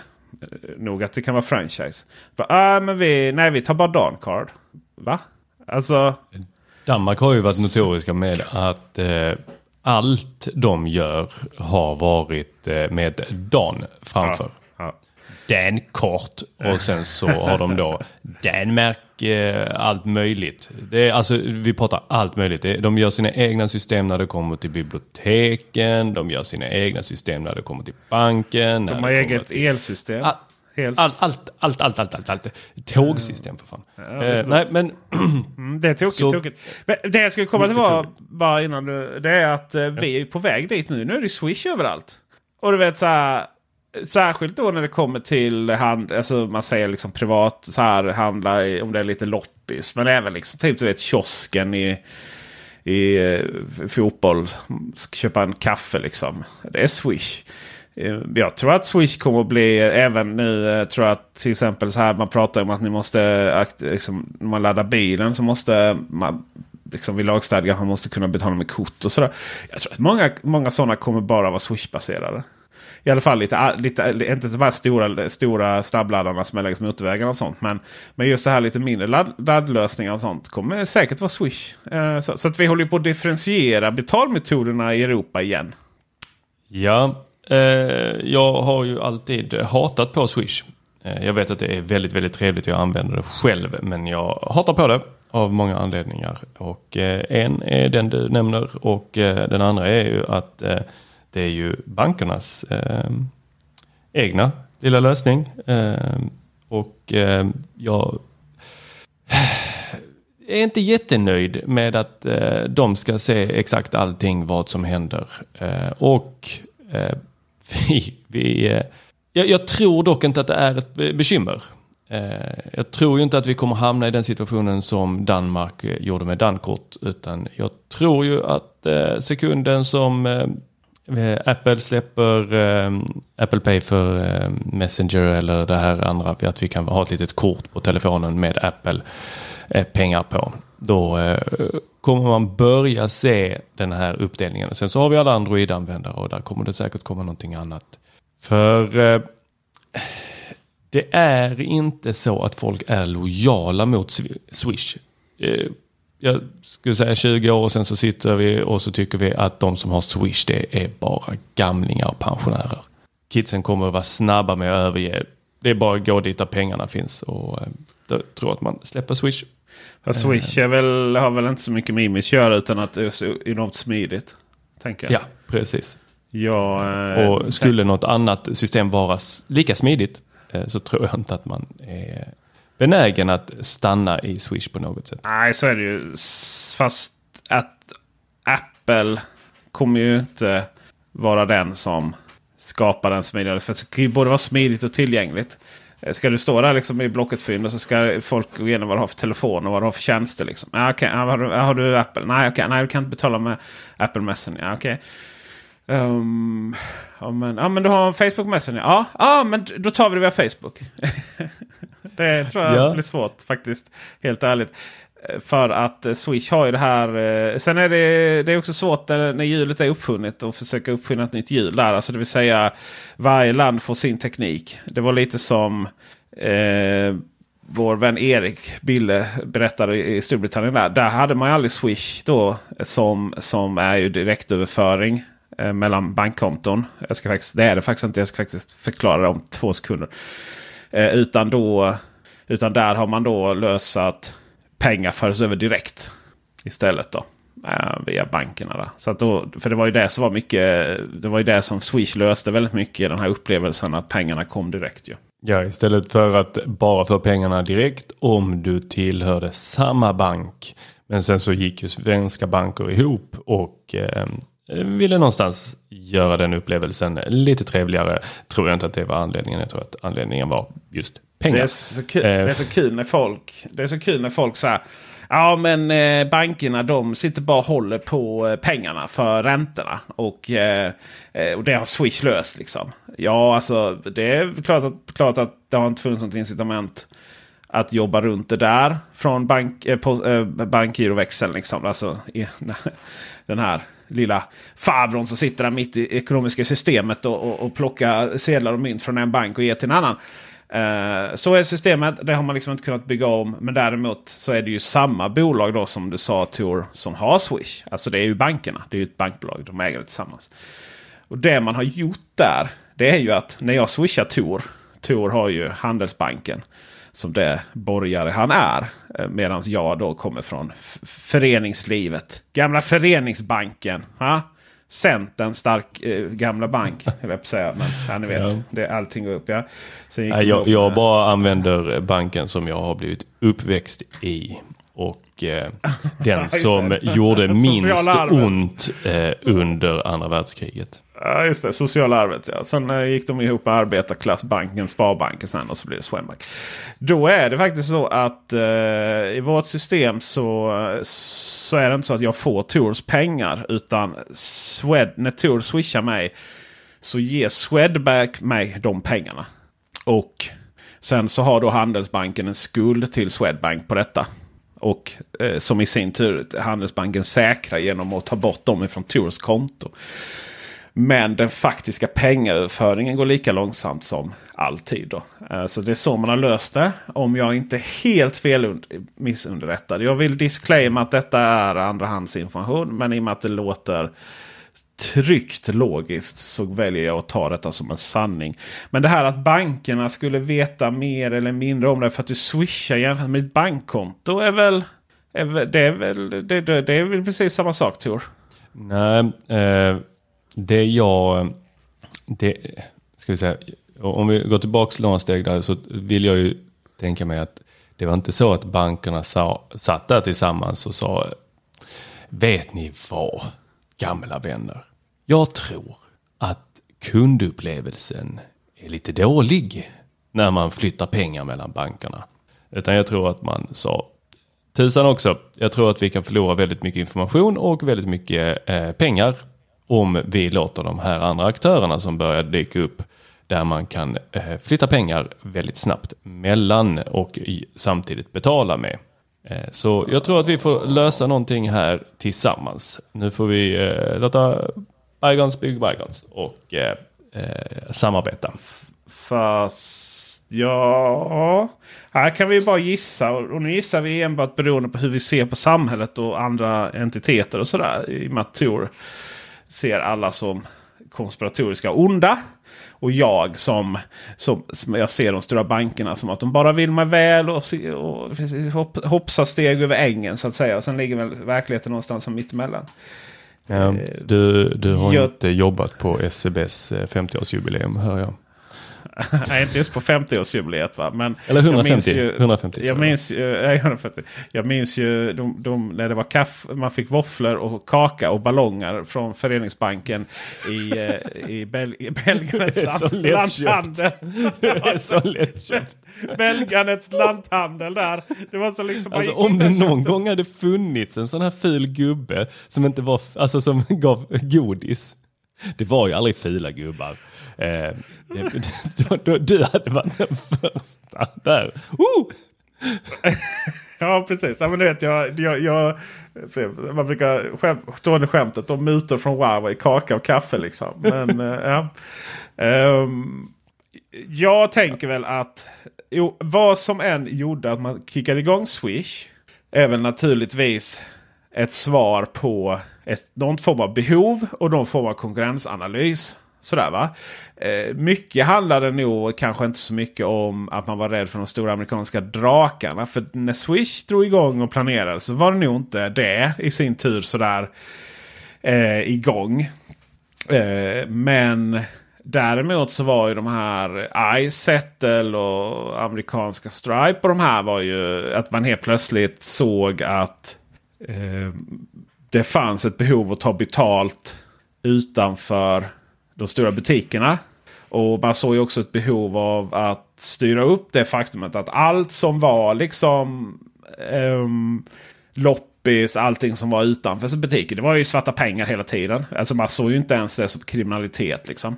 [SPEAKER 2] Nog att det kan vara franchise. Bara, äh, men vi, nej, vi tar bara Dancard. Va? Alltså...
[SPEAKER 1] Danmark har ju varit notoriska med att eh, allt de gör har varit eh, med Dan framför.
[SPEAKER 2] Ja.
[SPEAKER 1] Dan kort och sen så har de då Danmark eh, allt möjligt. Det är, alltså, vi pratar allt möjligt. De gör sina egna system när det kommer till biblioteken. De gör sina egna system när det kommer till banken.
[SPEAKER 2] De har eget
[SPEAKER 1] till-
[SPEAKER 2] elsystem.
[SPEAKER 1] All-
[SPEAKER 2] Helt.
[SPEAKER 1] Allt, allt, allt, allt, allt, allt. Tågsystem för fan. eh, nej, men
[SPEAKER 2] Mm, det är tokigt.
[SPEAKER 1] Så-
[SPEAKER 2] tokigt. Men det jag skulle komma till var, bara innan du, det är att eh, vi är på väg dit nu. Nu är det Swish överallt. Och du vet så här. Särskilt då när det kommer till hand, alltså man säger liksom privat så här handla i- om det är lite loppis. Men även liksom typ du vet kiosken i, i eh, fotboll. Ska köpa en kaffe liksom. Det är Swish. Eh, jag tror att Swish kommer att bli även nu. Jag Tror jag att till exempel så här man pratar om att ni måste liksom, när man laddar bilen så måste man liksom vid lagstadgan man måste kunna betala med kort och sådär. Jag tror att många, många sådana kommer bara vara Swish-baserade. I alla fall lite, lite inte de här stora, stora snabbladdarna som är längs motorvägarna och sånt. Men, men just det här lite mindre ladd, laddlösningar och sånt kommer säkert vara Swish. Eh, så, så att vi håller på att differentiera betalmetoderna i Europa igen.
[SPEAKER 1] Ja, Eh, jag har ju alltid eh, hatat på Swish. Eh, jag vet att det är väldigt, väldigt trevligt. Jag använder det själv, men jag hatar på det av många anledningar. Och eh, en är den du nämner och eh, den andra är ju att eh, det är ju bankernas eh, egna lilla lösning. Eh, och eh, jag är inte jättenöjd med att eh, de ska se exakt allting vad som händer. Eh, och eh, vi, vi, eh, jag, jag tror dock inte att det är ett bekymmer. Eh, jag tror ju inte att vi kommer hamna i den situationen som Danmark eh, gjorde med Dankort. Utan jag tror ju att sekunden som Apple släpper Apple Pay för Messenger eller det här andra. Att vi kan ha ett litet kort på telefonen med Apple pengar på. Då kommer man börja se den här uppdelningen. Sen så har vi alla Android-användare och där kommer det säkert komma någonting annat. För eh, det är inte så att folk är lojala mot Swish. Eh, jag skulle säga 20 år sen så sitter vi och så tycker vi att de som har Swish det är bara gamlingar och pensionärer. Kidsen kommer att vara snabba med att överge. Det är bara att gå dit där pengarna finns och eh, då tror att man släpper Swish.
[SPEAKER 2] Fast Swish är väl, har väl inte så mycket med image att göra utan att det är så enormt smidigt. Tänker jag.
[SPEAKER 1] Ja, precis.
[SPEAKER 2] Ja, eh,
[SPEAKER 1] Och skulle något annat system vara lika smidigt eh, så tror jag inte att man är benägen att stanna i Swish på något sätt.
[SPEAKER 2] Nej, så är det ju. Fast att Apple kommer ju inte vara den som skapar den smidigare. För det ska ju både vara smidigt och tillgängligt. Eh, Ska du stå där liksom i Blocket-fynd och så ska folk gå igenom vad du har för telefon och vad du har för tjänster. Liksom. Ja, okej, ja, har, du, har du Apple? Nej, okej, nej, du kan inte betala med Apple Messenger. Ja, okej. Ehm, ja, men, ja, men du har Facebook Messenger. Ja, ja, men då tar vi det via Facebook. det tror jag
[SPEAKER 1] Ja.
[SPEAKER 2] blir svårt faktiskt. Helt ärligt. Eh, för att eh, Swish har ju det här. Eh, sen är det, det är också svårt när, när hjulet är uppfunnet och försöka uppfinna ett nytt hjul där. Alltså det vill säga varje land får sin teknik. Det var lite som eh, vår vän Erik Bille berättade i Storbritannien. Där, där hade man ju aldrig Swish då som, som är ju direktöverföring eh, mellan bankkonton. Jag ska faktiskt, det är det faktiskt inte. Jag ska faktiskt förklara det om två sekunder. Eh, utan, då, utan där har man då lösat pengar fördes över direkt istället. då. Eh, via bankerna. Där. Så att då, för det var ju det som var mycket. Det var ju det som Swish löste väldigt mycket den här upplevelsen att pengarna kom direkt. Ju.
[SPEAKER 1] Ja, istället för att bara få pengarna direkt om du tillhörde samma bank. Men sen så gick ju svenska banker ihop och eh, ville någonstans göra den upplevelsen lite trevligare. Tror jag inte att det var anledningen. Jag tror att anledningen var just pengar.
[SPEAKER 2] Det är, så kul,
[SPEAKER 1] Eh.
[SPEAKER 2] det är så kul när folk, det är så kul när folk säger Ja men eh, bankerna de sitter bara och håller på eh, pengarna för räntorna. Och, eh, eh, och det har Swish löst liksom. Ja alltså det är klart att, klart att det har inte funnits något incitament att jobba runt det där från bank, eh, på, eh, bankgiroväxeln. Liksom. Alltså, i, den här lilla farbrorn som sitter där mitt i ekonomiska systemet och, och, och plockar sedlar och mynt från en bank och ger till en annan. Uh, så är systemet. Det har man liksom inte kunnat bygga om. Men däremot så är det ju samma bolag då som du sa Tor som har Swish. Alltså det är ju bankerna. Det är ju ett bankbolag. De äger det tillsammans. Och det man har gjort där. Det är ju att när jag swishar Tor. Tor har ju Handelsbanken. Som det borgare han är. Eh, Medan jag då kommer från föreningslivet. Gamla föreningsbanken. Ha? Centern stark eh, gamla bank. Jag vill säga. Men ja, ni vet.
[SPEAKER 1] Ja.
[SPEAKER 2] Det, allting går upp. Ja. Sen
[SPEAKER 1] jag,
[SPEAKER 2] upp,
[SPEAKER 1] jag
[SPEAKER 2] eh,
[SPEAKER 1] bara använder banken som jag har blivit uppväxt i. Och eh, den som gjorde minst ont eh, under andra världskriget.
[SPEAKER 2] Ja, just det. Sociala arvet. Ja. Sen eh, gick de ihop med Arbetarklassbanken, Sparbanken sen och så blir det Swedbank. Då är det faktiskt så att eh, i vårt system så, så är det inte så att jag får Tours pengar. Utan Swed, när Tour swishar mig så ger Swedbank mig de pengarna. Och sen så har då Handelsbanken en skuld till Swedbank på detta. Och eh, som i sin tur Handelsbanken säkrar genom att ta bort dem ifrån Tours konto. Men den faktiska pengaöverföringen går lika långsamt som alltid. Då. Eh, så det är så man har löst det. Om jag inte är helt fel missunderrättad. Jag vill disclaima att detta är andrahandsinformation. Men i och med att det låter tryggt logiskt så väljer jag att ta detta som en sanning. Men det här att bankerna skulle veta mer eller mindre om det för att du swishar jämfört med ditt bankkonto är väl... Är väl det, är väl det, det, det är väl precis samma sak Tor?
[SPEAKER 1] Nej, eh, det jag... Det, ska vi säga, om vi går tillbaka några steg där så vill jag ju tänka mig att det var inte så att bankerna sa, satt där tillsammans och sa Vet ni vad, gamla vänner? Jag tror att kundupplevelsen är lite dålig när man flyttar pengar mellan bankerna. Utan jag tror att man sa Tusan också. Jag tror att vi kan förlora väldigt mycket information och väldigt mycket eh, pengar om vi låter de här andra aktörerna som börjar dyka upp där man kan eh, flytta pengar väldigt snabbt mellan och samtidigt betala med. Eh, så jag tror att vi får lösa någonting här tillsammans. Nu får vi eh, låta Bygons bygga Bygons och eh, samarbeta.
[SPEAKER 2] Fast ja, här kan vi bara gissa. Och nu gissar vi enbart beroende på hur vi ser på samhället och andra entiteter och sådär. I och med att Tor ser alla som konspiratoriska och onda. Och jag som, som, som jag ser de stora bankerna som att de bara vill mig väl och, och hopp, hoppsar steg över ängen så att säga. Och sen ligger väl verkligheten någonstans som mittemellan.
[SPEAKER 1] Ja, du, du har
[SPEAKER 2] jag-
[SPEAKER 1] inte jobbat på SCBs eh, 50-årsjubileum hör jag.
[SPEAKER 2] Nej, inte just på 50-årsjubileet va. Men
[SPEAKER 1] Eller
[SPEAKER 2] jag
[SPEAKER 1] 150,
[SPEAKER 2] minns ju-
[SPEAKER 1] 150 tror
[SPEAKER 2] Jag
[SPEAKER 1] jag.
[SPEAKER 2] minns ju, nej, 150. Jag minns ju de, de, när det var kaffe, man fick våfflor och kaka och ballonger från Föreningsbanken i, eh, i, Bel i Belgiens lanthandel.
[SPEAKER 1] Det är så lättköpt.
[SPEAKER 2] Belgiens lanthandel där. Det var så liksom...
[SPEAKER 1] Alltså om det någon gång hade funnits en sån här ful gubbe som inte var, alltså som gav godis. Det var ju aldrig fula gubbar. Eh, då, då, du hade varit den första där. Uh!
[SPEAKER 2] Ja, precis. Ja, men du vet, jag, jag, jag, man brukar skäm, stående skämtet om mutor från Huawei, kaka och kaffe liksom. Men eh, ja. Ehm, jag tänker väl att jo, vad som än gjorde att man kickade igång Swish är väl naturligtvis ett svar på ett, någon form av behov och någon form av konkurrensanalys. Sådär va. Eh, mycket handlade nog kanske inte så mycket om att man var rädd för de stora amerikanska drakarna. För när Swish drog igång och planerade så var det nog inte det i sin tur sådär eh, igång. Eh, men däremot så var ju de här iSettle och amerikanska Stripe och de här var ju att man helt plötsligt såg att eh, det fanns ett behov att ta betalt utanför de stora butikerna. Och man såg ju också ett behov av att styra upp det faktumet att allt som var liksom ehm, loppis, allting som var utanför butiken. Det var ju svarta pengar hela tiden. Alltså man såg ju inte ens det som kriminalitet liksom.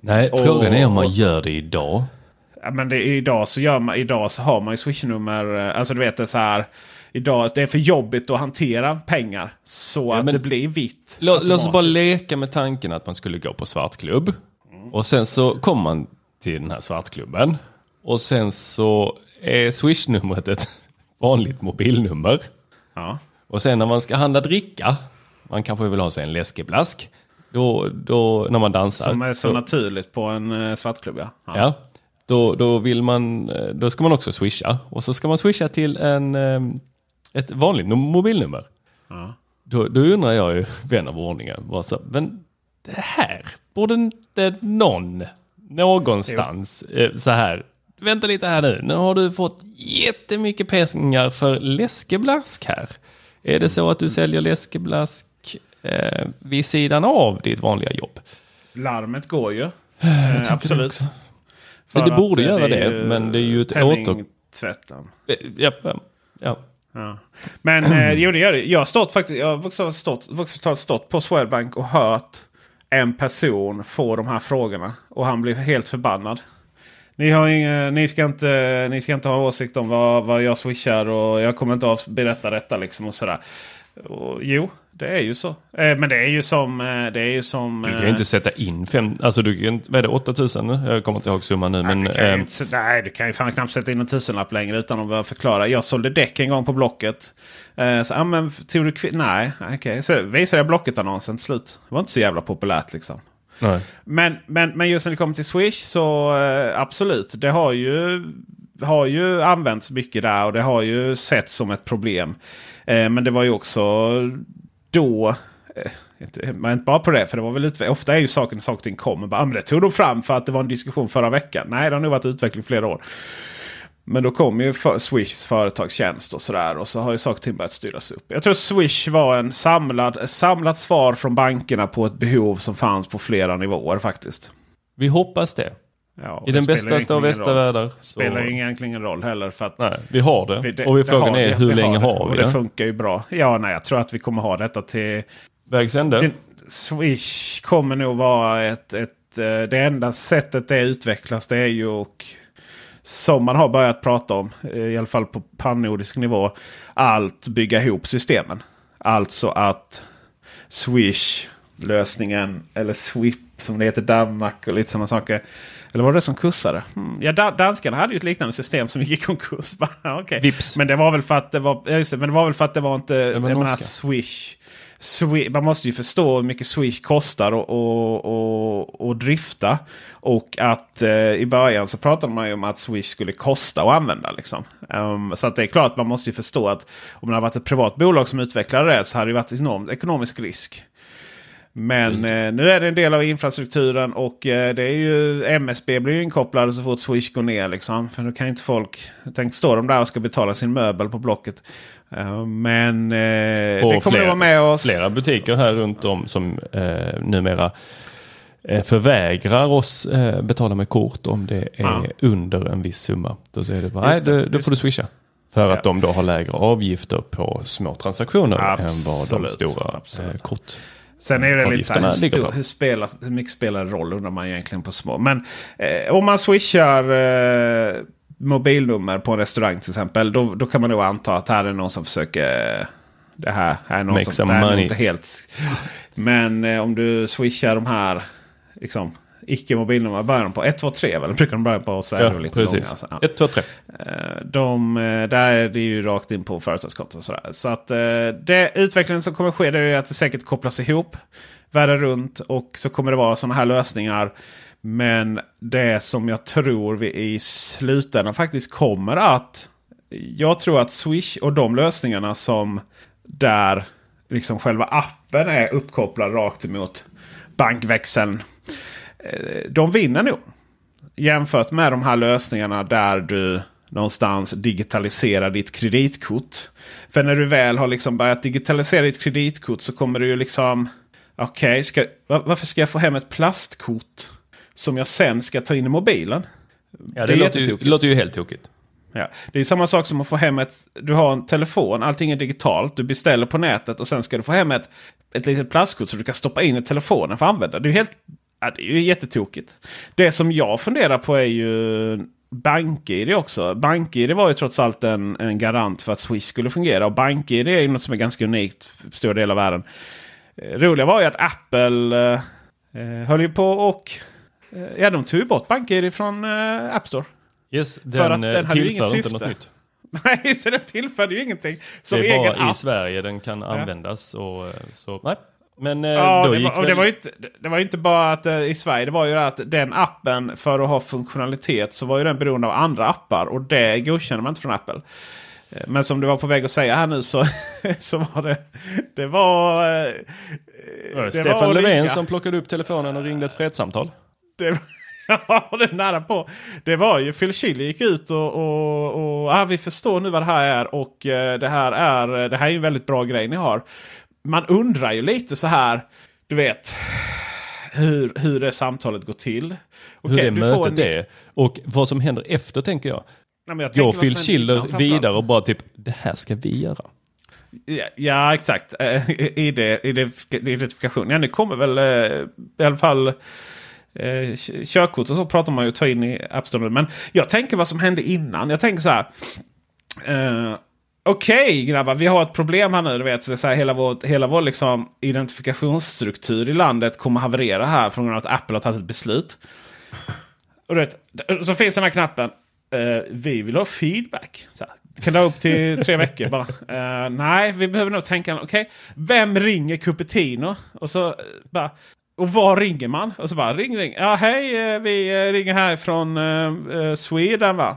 [SPEAKER 1] Nej,
[SPEAKER 2] Och-
[SPEAKER 1] frågan är om man gör det idag.
[SPEAKER 2] Ja, men det, idag, så gör man, idag så har man ju swishnummer. eh, Alltså du vet det så här. Idag det är för jobbigt att hantera pengar. Så att
[SPEAKER 1] men-
[SPEAKER 2] det blir vitt.
[SPEAKER 1] Låt, låt oss bara leka med tanken att man skulle gå på svartklubb. Och sen så kommer man till den här svartklubben. Och sen så är Swish-numret ett vanligt mobilnummer.
[SPEAKER 2] Ja.
[SPEAKER 1] Och sen när man ska handla dricka, man kanske vill ha sig en läskeblask, då, då när man dansar.
[SPEAKER 2] Som är så
[SPEAKER 1] då,
[SPEAKER 2] naturligt på en eh, svartklubb ja.
[SPEAKER 1] Ja, då, då, vill man, eh, då ska man också swisha. Och så ska man swisha till en, eh, ett vanligt num- mobilnummer.
[SPEAKER 2] Ja.
[SPEAKER 1] Då, då undrar jag ju, vän av ordningen, vad så, men det här borde inte någon någonstans eh, så här. Vänta lite här nu, nu har du fått jättemycket pengar för läskeblask här. Är det så att du säljer läskeblask eh, vid sidan av ditt vanliga jobb?
[SPEAKER 2] Larmet går ju. Eh, absolut.
[SPEAKER 1] Men det
[SPEAKER 2] För
[SPEAKER 1] borde
[SPEAKER 2] eh,
[SPEAKER 1] göra det,
[SPEAKER 2] ju
[SPEAKER 1] men det är ju ett åter...
[SPEAKER 2] penningtvätten.
[SPEAKER 1] Eh, Ja, ja, ja.
[SPEAKER 2] Men eh, jo, det gör det. Jag har stått faktiskt. Jag har bokstavligt stått, stått på Swedbank och hört en person få de här frågorna. Och han blir helt förbannad. Ni, har inga, ni, ska inte, ni ska inte ha åsikt om vad, vad jag swishar och jag kommer inte att berätta detta. Liksom och sådär. Och, jo, det är ju så. Eh, men det är ju som... eh, Det är ju som
[SPEAKER 1] Du kan
[SPEAKER 2] eh,
[SPEAKER 1] ju inte sätta in fem, alltså du kan, vad är det, 8000? Jag kommer inte ihåg summan nu. Men,
[SPEAKER 2] Nej, du kan inte, nej, du kan ju fan knappt sätta in en tusenlapp längre utan att behöva förklara. Jag sålde däck en gång på Blocket. Eh, så, ah, men tog du Nej, okej. Så visade jag Blocket-annonsen till slut. Det var inte så jävla populärt liksom.
[SPEAKER 1] nej.
[SPEAKER 2] Men, men, men just när det kommer till Swish så eh, absolut. Det har ju, har ju använts mycket där och det har ju setts som ett problem. Eh, men det var ju också då... Eh, man inte, bara på det, för det var väl utveckling. ofta är ju saken saker och ting kommer. Bara, ah, men det tog de fram för att det var en diskussion förra veckan. Nej, det har nog varit utveckling flera år. Men då kom ju för Swishs företagstjänst och sådär. Och så har ju saker och ting börjat styras upp. Jag tror Swish var en samlad, ett samlat svar från bankerna på ett behov som fanns på flera nivåer faktiskt.
[SPEAKER 1] Vi hoppas det.
[SPEAKER 2] Ja,
[SPEAKER 1] I den bästa av
[SPEAKER 2] egentligen ingen
[SPEAKER 1] bästa
[SPEAKER 2] roll.
[SPEAKER 1] världar.
[SPEAKER 2] Det spelar ju egentligen roll heller. För att
[SPEAKER 1] nej, vi har det.
[SPEAKER 2] vi-
[SPEAKER 1] och vi frågan
[SPEAKER 2] har
[SPEAKER 1] är hur
[SPEAKER 2] vi
[SPEAKER 1] länge har
[SPEAKER 2] Och
[SPEAKER 1] vi
[SPEAKER 2] det
[SPEAKER 1] det?
[SPEAKER 2] funkar ju bra. Ja, nej, jag tror att vi kommer ha detta till...
[SPEAKER 1] Vägs ände?
[SPEAKER 2] Swish kommer nog vara ett... ett eh, det enda sättet det utvecklas det är ju och som man har börjat prata om, eh, i alla fall på pannordisk nivå, allt bygga ihop systemen. Alltså att Swish, lösningen, eller Swip som det heter i Danmark och lite sådana saker. Eller var det som kursade? Hmm. Ja, da- danskarna hade ju ett liknande system som gick i konkurs. Okay.
[SPEAKER 1] Vips.
[SPEAKER 2] Men det var väl för att det var, ja, just det, men det var väl för att det var inte, jag
[SPEAKER 1] var
[SPEAKER 2] menar
[SPEAKER 1] norska.
[SPEAKER 2] Swish. Swi- man måste ju förstå hur mycket Swish kostar och, och, och, och drifta. Och att eh, i början så pratade man ju om att Swish skulle kosta att använda. Liksom. Ehm, så att det är klart man måste ju förstå att om det hade varit ett privat bolag som utvecklade det så hade det varit enorm ekonomisk risk. Men eh, nu är det en del av infrastrukturen och eh, det är ju MSB blir ju inkopplade så fort Swish går ner. Liksom. För då kan ju inte folk... Tänk stå de där och ska betala sin möbel på Blocket. Eh, men eh,
[SPEAKER 1] Och
[SPEAKER 2] det kommer
[SPEAKER 1] flera,
[SPEAKER 2] vara med oss.
[SPEAKER 1] flera butiker här runt om som eh, numera eh, förvägrar oss eh, betala med kort om det är
[SPEAKER 2] Ja.
[SPEAKER 1] under en viss summa. Då säger det bara, nej då, då får du swisha. För att
[SPEAKER 2] Ja.
[SPEAKER 1] de då har lägre avgifter på små transaktioner än vad de
[SPEAKER 2] Absolut,
[SPEAKER 1] stora
[SPEAKER 2] absolut.
[SPEAKER 1] kort.
[SPEAKER 2] Sen är det lite så här, hur, stor, hur, spelar, hur mycket spelar det roll undrar man egentligen på små. Men eh, om man swishar eh, mobilnummer på en restaurang till exempel. Då, då kan man nog anta att här är någon som försöker... eh, Det här, här är någon
[SPEAKER 1] Make
[SPEAKER 2] som...
[SPEAKER 1] some money.
[SPEAKER 2] inte helt... Men eh, om du swishar de här liksom, icke-mobilnummer. Börjar de på 123 väl? Brukar de börja på så är
[SPEAKER 1] Ja,
[SPEAKER 2] lite
[SPEAKER 1] precis.
[SPEAKER 2] långa. Så, ja.
[SPEAKER 1] Ett, två, tre.
[SPEAKER 2] Eh, De, eh, där är det ju rakt in på företagskonto. Så att eh, det utvecklingen som kommer ske det är att det säkert kopplas ihop världen runt. Och så kommer det vara sådana här lösningar. Men det som jag tror vi i slutändan faktiskt kommer att... Jag tror att Swish och de lösningarna som där liksom själva appen är uppkopplad rakt emot bankväxeln. Eh, De vinner nog jämfört med de här lösningarna där du någonstans digitaliserar ditt kreditkort. För när du väl har liksom börjat digitalisera ditt kreditkort så kommer du ju liksom... Okej, ska va- varför ska jag få hem ett plastkort som jag sen ska ta in i mobilen?
[SPEAKER 1] Ja,
[SPEAKER 2] Det
[SPEAKER 1] det, låter, ju, låter ju helt tokigt.
[SPEAKER 2] Ja. Det är samma sak som att få hem ett... Du har en telefon, allting är digitalt. Du beställer på nätet och sen ska du få hem ett, ett litet plastkort så du kan stoppa in i telefonen för att använda. Det är helt... Ja, det är ju jättetokigt. Det som jag funderar på är ju BankID också. BankID var ju trots allt en, en garant för att Swish skulle fungera. Och BankID är ju något som är ganska unikt för stora delar av världen. Eh, Roliga var ju att Apple eh, eh, höll ju på och... Eh, ja, de tog ju bort BankID från eh, App Store.
[SPEAKER 1] Yes,
[SPEAKER 2] För att
[SPEAKER 1] den,
[SPEAKER 2] den
[SPEAKER 1] den
[SPEAKER 2] hade ju inget syfte.
[SPEAKER 1] något nytt.
[SPEAKER 2] Nej, så den tillförde ju ingenting. Som
[SPEAKER 1] det är
[SPEAKER 2] egen
[SPEAKER 1] bara i
[SPEAKER 2] app.
[SPEAKER 1] Sverige den kan användas. Och, eh, så, nej. Men eh,
[SPEAKER 2] Ja, det var,
[SPEAKER 1] väl-
[SPEAKER 2] det, var ju inte, det var inte bara att eh, i Sverige, det var ju att den appen för att ha funktionalitet så var ju den beroende av andra appar och det godkänner man inte från Apple. Eh, Men som du var på väg att säga här nu så, så var det... Det var...
[SPEAKER 1] det Stefan
[SPEAKER 2] var
[SPEAKER 1] Löfven som plockade upp telefonen och ringde ett fredssamtal.
[SPEAKER 2] Det, ja, det är nära på. Det var ju Phil Chile gick ut och, och, och ah, vi förstår nu vad det här är och det här är det här är ju en väldigt bra grej ni har. Man undrar ju lite så här, du vet, hur, hur det samtalet går till.
[SPEAKER 1] Hur
[SPEAKER 2] Okej,
[SPEAKER 1] det
[SPEAKER 2] du får
[SPEAKER 1] mötet
[SPEAKER 2] en-
[SPEAKER 1] är. Och vad som händer efter tänker jag.
[SPEAKER 2] Nej, jag
[SPEAKER 1] Går Phil Schiller vidare och bara typ, det här ska vi göra.
[SPEAKER 2] Ja, ja exakt. Eh, ID, ID, identifikation. Ja, nu kommer väl eh, i alla fall eh, körkort och så pratar man ju ta in i App Store. Men jag tänker vad som hände innan. Jag tänker så här. Eh, Okej grabbar, vi har ett problem här nu. Du vet, så att säga, hela vår, hela vår liksom, identifikationsstruktur i landet kommer haverera här från att Apple har tagit ett beslut. Och du vet, så finns den här knappen. eh, vi vill ha feedback. Så här, det kan ta upp till tre veckor bara. Eh, nej, vi behöver nog tänka. Okej, vem ringer Cupertino? Och så eh, bara. Och var ringer man? Och så bara ring, ring. Ja, hej, vi ringer härifrån uh, uh, Sweden va?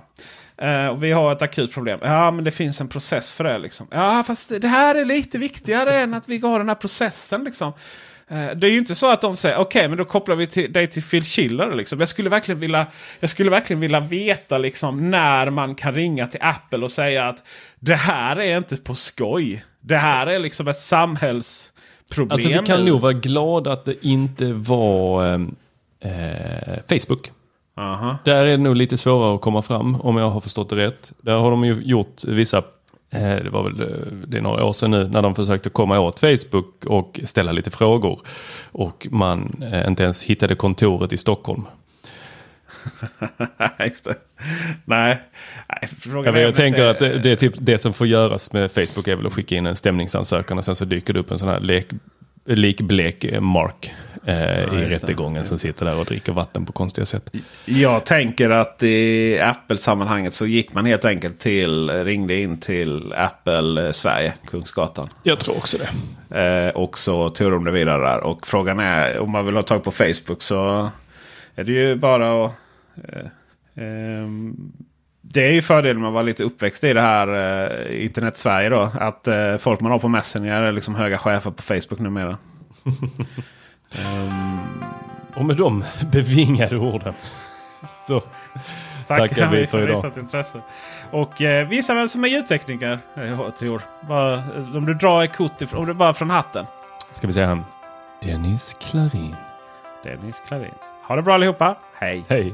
[SPEAKER 2] Eh, och vi har ett akut problem. Ja, men det finns en process för det liksom. Ja, fast det här är lite viktigare än att vi har den här processen liksom. Eh, Det är ju inte så att de säger okej, men då kopplar vi till, dig till Phil Schiller. Liksom. Jag, skulle verkligen vilja, jag skulle verkligen vilja veta liksom, när man kan ringa till Apple och säga att det här är inte på skoj. Det här är liksom ett samhällsproblem.
[SPEAKER 1] Alltså vi kan nog vara glada att det inte var ehm, eh, Facebook.
[SPEAKER 2] Aha.
[SPEAKER 1] Där är det nog lite svårare att komma fram om jag har förstått det rätt. Där har de ju gjort vissa, eh, det var väl eh, det är några år sedan nu, när de försökte komma åt Facebook och ställa lite frågor. Och man eh, inte ens hittade kontoret i Stockholm.
[SPEAKER 2] Just det. Nej. Nej
[SPEAKER 1] Jag, jag tänker
[SPEAKER 2] inte-
[SPEAKER 1] att det, det är typ det som får göras med Facebook är väl att skicka in en stämningsansökan och sen så dyker det upp en sån här lek, likblek Mark eh, i
[SPEAKER 2] det.
[SPEAKER 1] rättegången som sitter där och dricker vatten på konstiga sätt.
[SPEAKER 2] Jag tänker att i Apple-sammanhanget så gick man helt enkelt till, ringde in till Apple eh, Sverige, Kungsgatan.
[SPEAKER 1] Jag tror också det.
[SPEAKER 2] Eh, och så tog de det vidare där. Och frågan är om man vill ha tag på Facebook så är det ju bara att... Eh, ehm, det är ju fördelen med att vara lite uppväxt i det här eh, internet-Sverige då. Att eh, folk man har på Messenger är liksom höga chefer på Facebook numera.
[SPEAKER 1] Och med de bevingade orden så tackar vi för idag.
[SPEAKER 2] visat intresse. Och eh, visa vem som är ljudtekniker eh, Tor. Bara, om du drar ett kort ifrån, om du bara från hatten.
[SPEAKER 1] Ska vi säga han. Dennis Klarin.
[SPEAKER 2] Dennis Klarin. Ha det bra allihopa. Hej!
[SPEAKER 1] Hej.